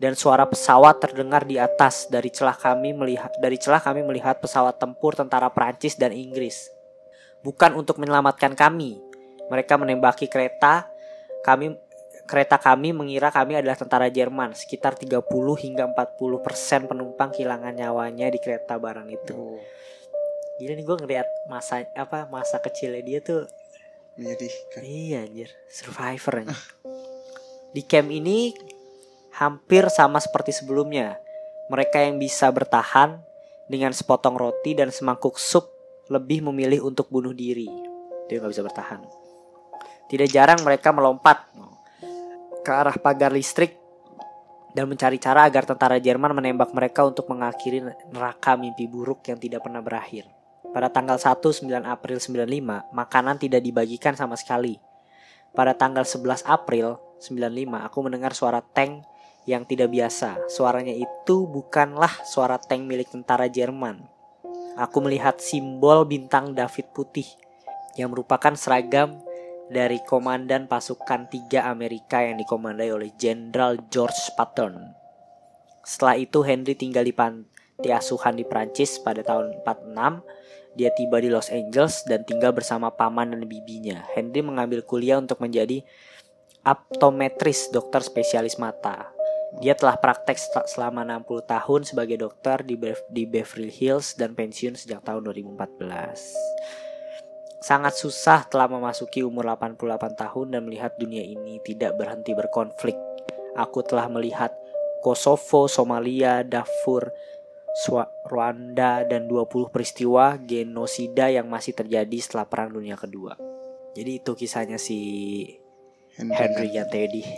dan suara pesawat terdengar di atas dari celah kami melihat dari celah kami melihat pesawat tempur tentara Prancis dan Inggris. Bukan untuk menyelamatkan kami. Mereka menembaki kereta. Kami kereta kami mengira kami adalah tentara Jerman. Sekitar 30 hingga 40% persen penumpang kehilangan nyawanya di kereta barang itu. Gila nih gue ngeliat masa apa masa kecilnya dia tuh Menyedihkan. Iya anjir, survivor anjir. Di camp ini hampir sama seperti sebelumnya. Mereka yang bisa bertahan dengan sepotong roti dan semangkuk sup lebih memilih untuk bunuh diri. Dia nggak bisa bertahan. Tidak jarang mereka melompat ke arah pagar listrik dan mencari cara agar tentara Jerman menembak mereka untuk mengakhiri neraka mimpi buruk yang tidak pernah berakhir. Pada tanggal 1 9 April 95, makanan tidak dibagikan sama sekali. Pada tanggal 11 April 95, aku mendengar suara tank yang tidak biasa. Suaranya itu bukanlah suara tank milik tentara Jerman. Aku melihat simbol bintang David putih yang merupakan seragam dari komandan pasukan 3 Amerika yang dikomandai oleh Jenderal George Patton. Setelah itu Henry tinggal di panti asuhan di Prancis pada tahun 46 dia tiba di Los Angeles dan tinggal bersama paman dan bibinya. Henry mengambil kuliah untuk menjadi optometris, dokter spesialis mata. Dia telah praktek sel- selama 60 tahun sebagai dokter di Beverly Hills dan pensiun sejak tahun 2014. Sangat susah telah memasuki umur 88 tahun dan melihat dunia ini tidak berhenti berkonflik. Aku telah melihat Kosovo, Somalia, Darfur, Rwanda dan 20 peristiwa genosida yang masih terjadi setelah Perang Dunia Kedua. Jadi itu kisahnya si Henry Yantedi. [LAUGHS]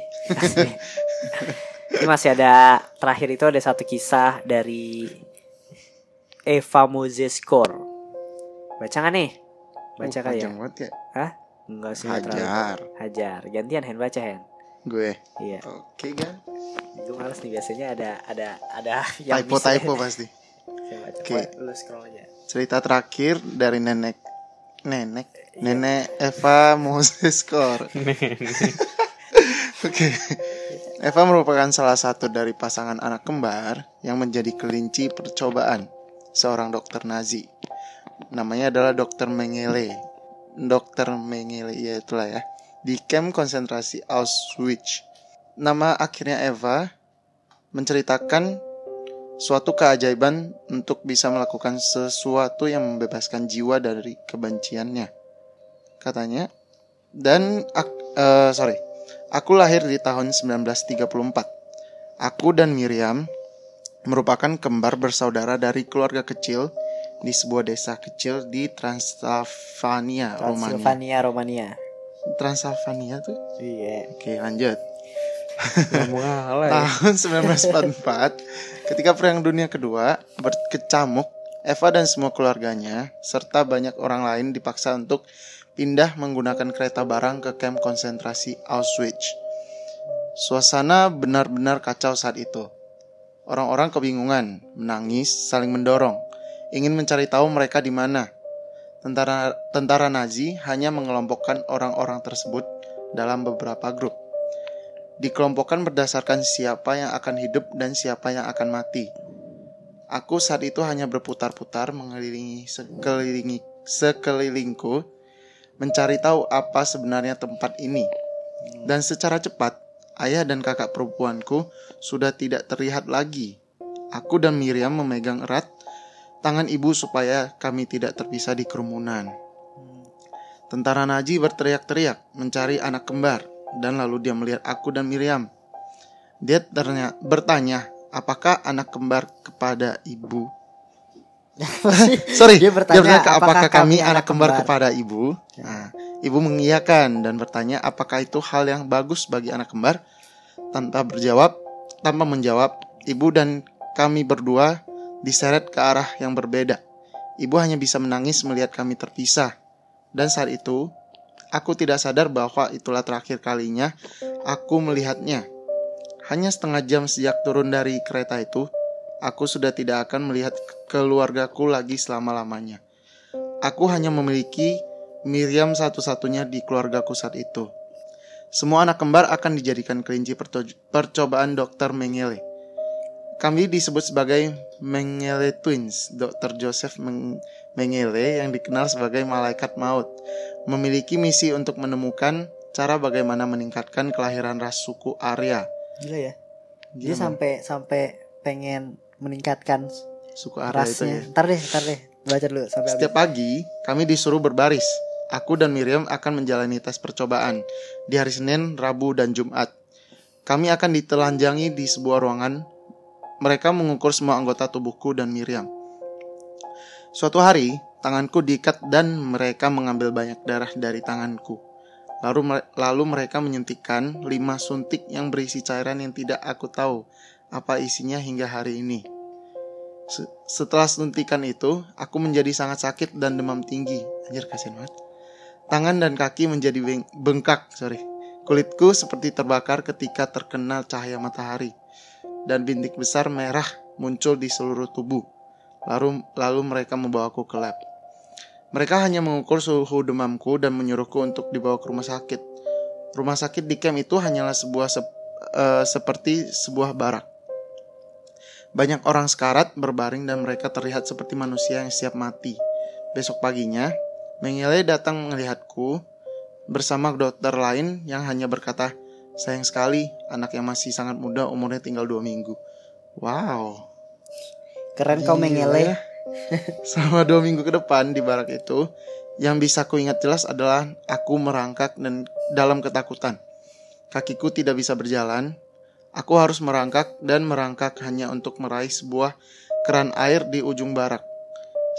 Ini masih ada terakhir itu ada satu kisah dari Eva Mozeskor. Baca nggak nih? Baca Oh, kali ya? banget ya. Enggak sih nggak terlalu. Hajar. Hajar. Gantian Hen baca Hen. Gue. Iya. Oke kan. Gue males nih biasanya ada ada ada [LAUGHS] yang Typo bisa. typo pasti. [LAUGHS] Oke. Lu scroll aja. Cerita terakhir dari nenek nenek nenek Eva Moseskor. [LAUGHS] Oke. Eva merupakan salah satu dari pasangan anak kembar yang menjadi kelinci percobaan seorang dokter Nazi. Namanya adalah Dokter Mengele. Dokter Mengele ya itulah ya. Di camp konsentrasi Auschwitz. Nama akhirnya Eva menceritakan suatu keajaiban untuk bisa melakukan sesuatu yang membebaskan jiwa dari kebenciannya. Katanya, dan eh sorry. Aku lahir di tahun 1934. Aku dan Miriam merupakan kembar bersaudara dari keluarga kecil di sebuah desa kecil di Transylvania, Romania. Transylvania, Romania. Transylvania tuh? Iya. Oke, lanjut. Ngomong ala ya. Tahun 1944, ketika Perang Dunia Kedua berkecamuk, Eva dan semua keluarganya serta banyak orang lain dipaksa untuk pindah menggunakan kereta barang ke kamp konsentrasi Auschwitz. Suasana benar-benar kacau saat itu. Orang-orang kebingungan, menangis, saling mendorong, ingin mencari tahu mereka di mana. Tentara tentara Nazi hanya mengelompokkan orang-orang tersebut dalam beberapa grup. Dikelompokkan berdasarkan siapa yang akan hidup dan siapa yang akan mati. Aku saat itu hanya berputar-putar mengelilingi sekelilingi sekelilingku mencari tahu apa sebenarnya tempat ini. Dan secara cepat, ayah dan kakak perempuanku sudah tidak terlihat lagi. Aku dan Miriam memegang erat tangan ibu supaya kami tidak terpisah di kerumunan. Tentara Nazi berteriak-teriak mencari anak kembar dan lalu dia melihat aku dan Miriam. Dia ternya, bertanya, apakah anak kembar kepada ibu? [LAUGHS] Sorry, Dia bertanya, apakah, kami anak kembar, kepada ibu? Nah, ibu mengiyakan dan bertanya, apakah itu hal yang bagus bagi anak kembar? Tanpa berjawab, tanpa menjawab, ibu dan kami berdua diseret ke arah yang berbeda. Ibu hanya bisa menangis melihat kami terpisah. Dan saat itu, aku tidak sadar bahwa itulah terakhir kalinya aku melihatnya. Hanya setengah jam sejak turun dari kereta itu, aku sudah tidak akan melihat keluargaku lagi selama-lamanya. Aku hanya memiliki Miriam satu-satunya di keluargaku saat itu. Semua anak kembar akan dijadikan kelinci percobaan dokter Mengele. Kami disebut sebagai Mengele Twins. Dr. Joseph Meng- Mengele yang dikenal sebagai malaikat maut memiliki misi untuk menemukan cara bagaimana meningkatkan kelahiran ras suku Arya. Gila ya. Dia sampai sampai pengen meningkatkan suku Arya itu ya. Ntar deh, ntar deh. Baca dulu sampai habis. Setiap pagi, kami disuruh berbaris. Aku dan Miriam akan menjalani tes percobaan di hari Senin, Rabu, dan Jumat. Kami akan ditelanjangi di sebuah ruangan. Mereka mengukur semua anggota tubuhku dan Miriam. Suatu hari, tanganku diikat dan mereka mengambil banyak darah dari tanganku. Lalu, lalu mereka menyuntikkan lima suntik yang berisi cairan yang tidak aku tahu apa isinya hingga hari ini. Se- Setelah suntikan itu, aku menjadi sangat sakit dan demam tinggi. Anjir kasihan banget. Tangan dan kaki menjadi beng- bengkak, sorry. Kulitku seperti terbakar ketika terkena cahaya matahari. Dan bintik besar merah muncul di seluruh tubuh. Lalu, lalu mereka membawaku ke lab. Mereka hanya mengukur suhu demamku dan menyuruhku untuk dibawa ke rumah sakit. Rumah sakit di camp itu hanyalah sebuah sep- eh, seperti sebuah barak. Banyak orang sekarat berbaring dan mereka terlihat seperti manusia yang siap mati. Besok paginya, Mengele datang melihatku bersama dokter lain yang hanya berkata, sayang sekali, anak yang masih sangat muda umurnya tinggal dua minggu. Wow. Keren kau Gila mengele. ya. [LAUGHS] Selama dua minggu ke depan di barak itu, yang bisa ku ingat jelas adalah aku merangkak dan dalam ketakutan. Kakiku tidak bisa berjalan. Aku harus merangkak dan merangkak hanya untuk meraih sebuah keran air di ujung barak.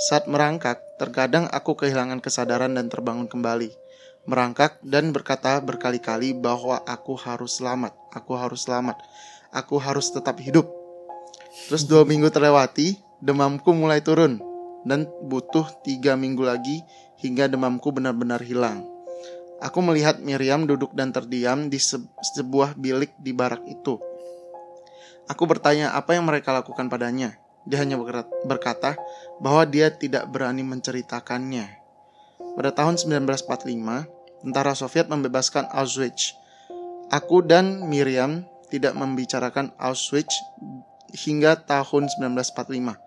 Saat merangkak, terkadang aku kehilangan kesadaran dan terbangun kembali. Merangkak dan berkata berkali-kali bahwa aku harus selamat, aku harus selamat, aku harus tetap hidup. Terus dua minggu terlewati, demamku mulai turun dan butuh tiga minggu lagi hingga demamku benar-benar hilang. Aku melihat Miriam duduk dan terdiam di se- sebuah bilik di barak itu. Aku bertanya apa yang mereka lakukan padanya. Dia hanya berkata bahwa dia tidak berani menceritakannya. Pada tahun 1945, tentara Soviet membebaskan Auschwitz. Aku dan Miriam tidak membicarakan Auschwitz hingga tahun 1945.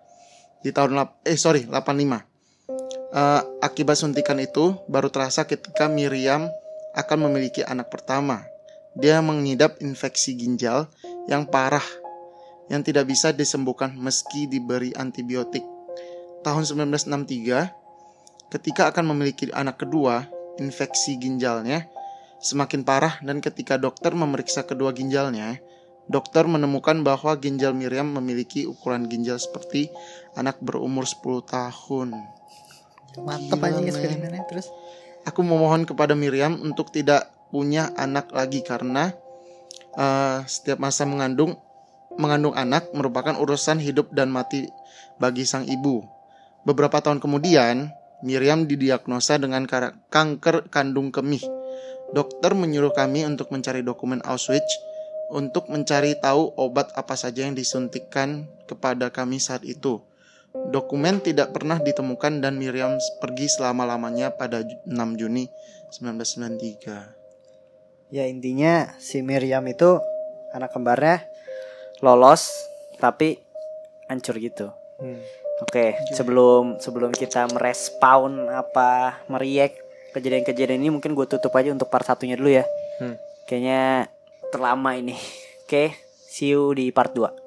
Di tahun eh sorry 85. Eh, akibat suntikan itu baru terasa ketika Miriam akan memiliki anak pertama. Dia mengidap infeksi ginjal yang parah yang tidak bisa disembuhkan meski diberi antibiotik. Tahun 1963, ketika akan memiliki anak kedua, infeksi ginjalnya semakin parah dan ketika dokter memeriksa kedua ginjalnya, dokter menemukan bahwa ginjal Miriam memiliki ukuran ginjal seperti anak berumur 10 tahun. Mantep Gila, aja men. eksperimennya terus. Aku memohon kepada Miriam untuk tidak punya anak lagi karena eh, setiap masa mengandung mengandung anak merupakan urusan hidup dan mati bagi sang ibu. Beberapa tahun kemudian, Miriam didiagnosa dengan kanker kandung kemih. Dokter menyuruh kami untuk mencari dokumen Auschwitz untuk mencari tahu obat apa saja yang disuntikkan kepada kami saat itu. Dokumen tidak pernah ditemukan dan Miriam pergi selama-lamanya pada Ju- 6 Juni 1993. Ya intinya si Miriam itu anak kembarnya lolos tapi hancur gitu. Hmm. Oke, sebelum sebelum kita merespawn apa meriak kejadian-kejadian ini mungkin gue tutup aja untuk part satunya dulu ya. Hmm. Kayaknya terlama ini. Oke, see you di part 2.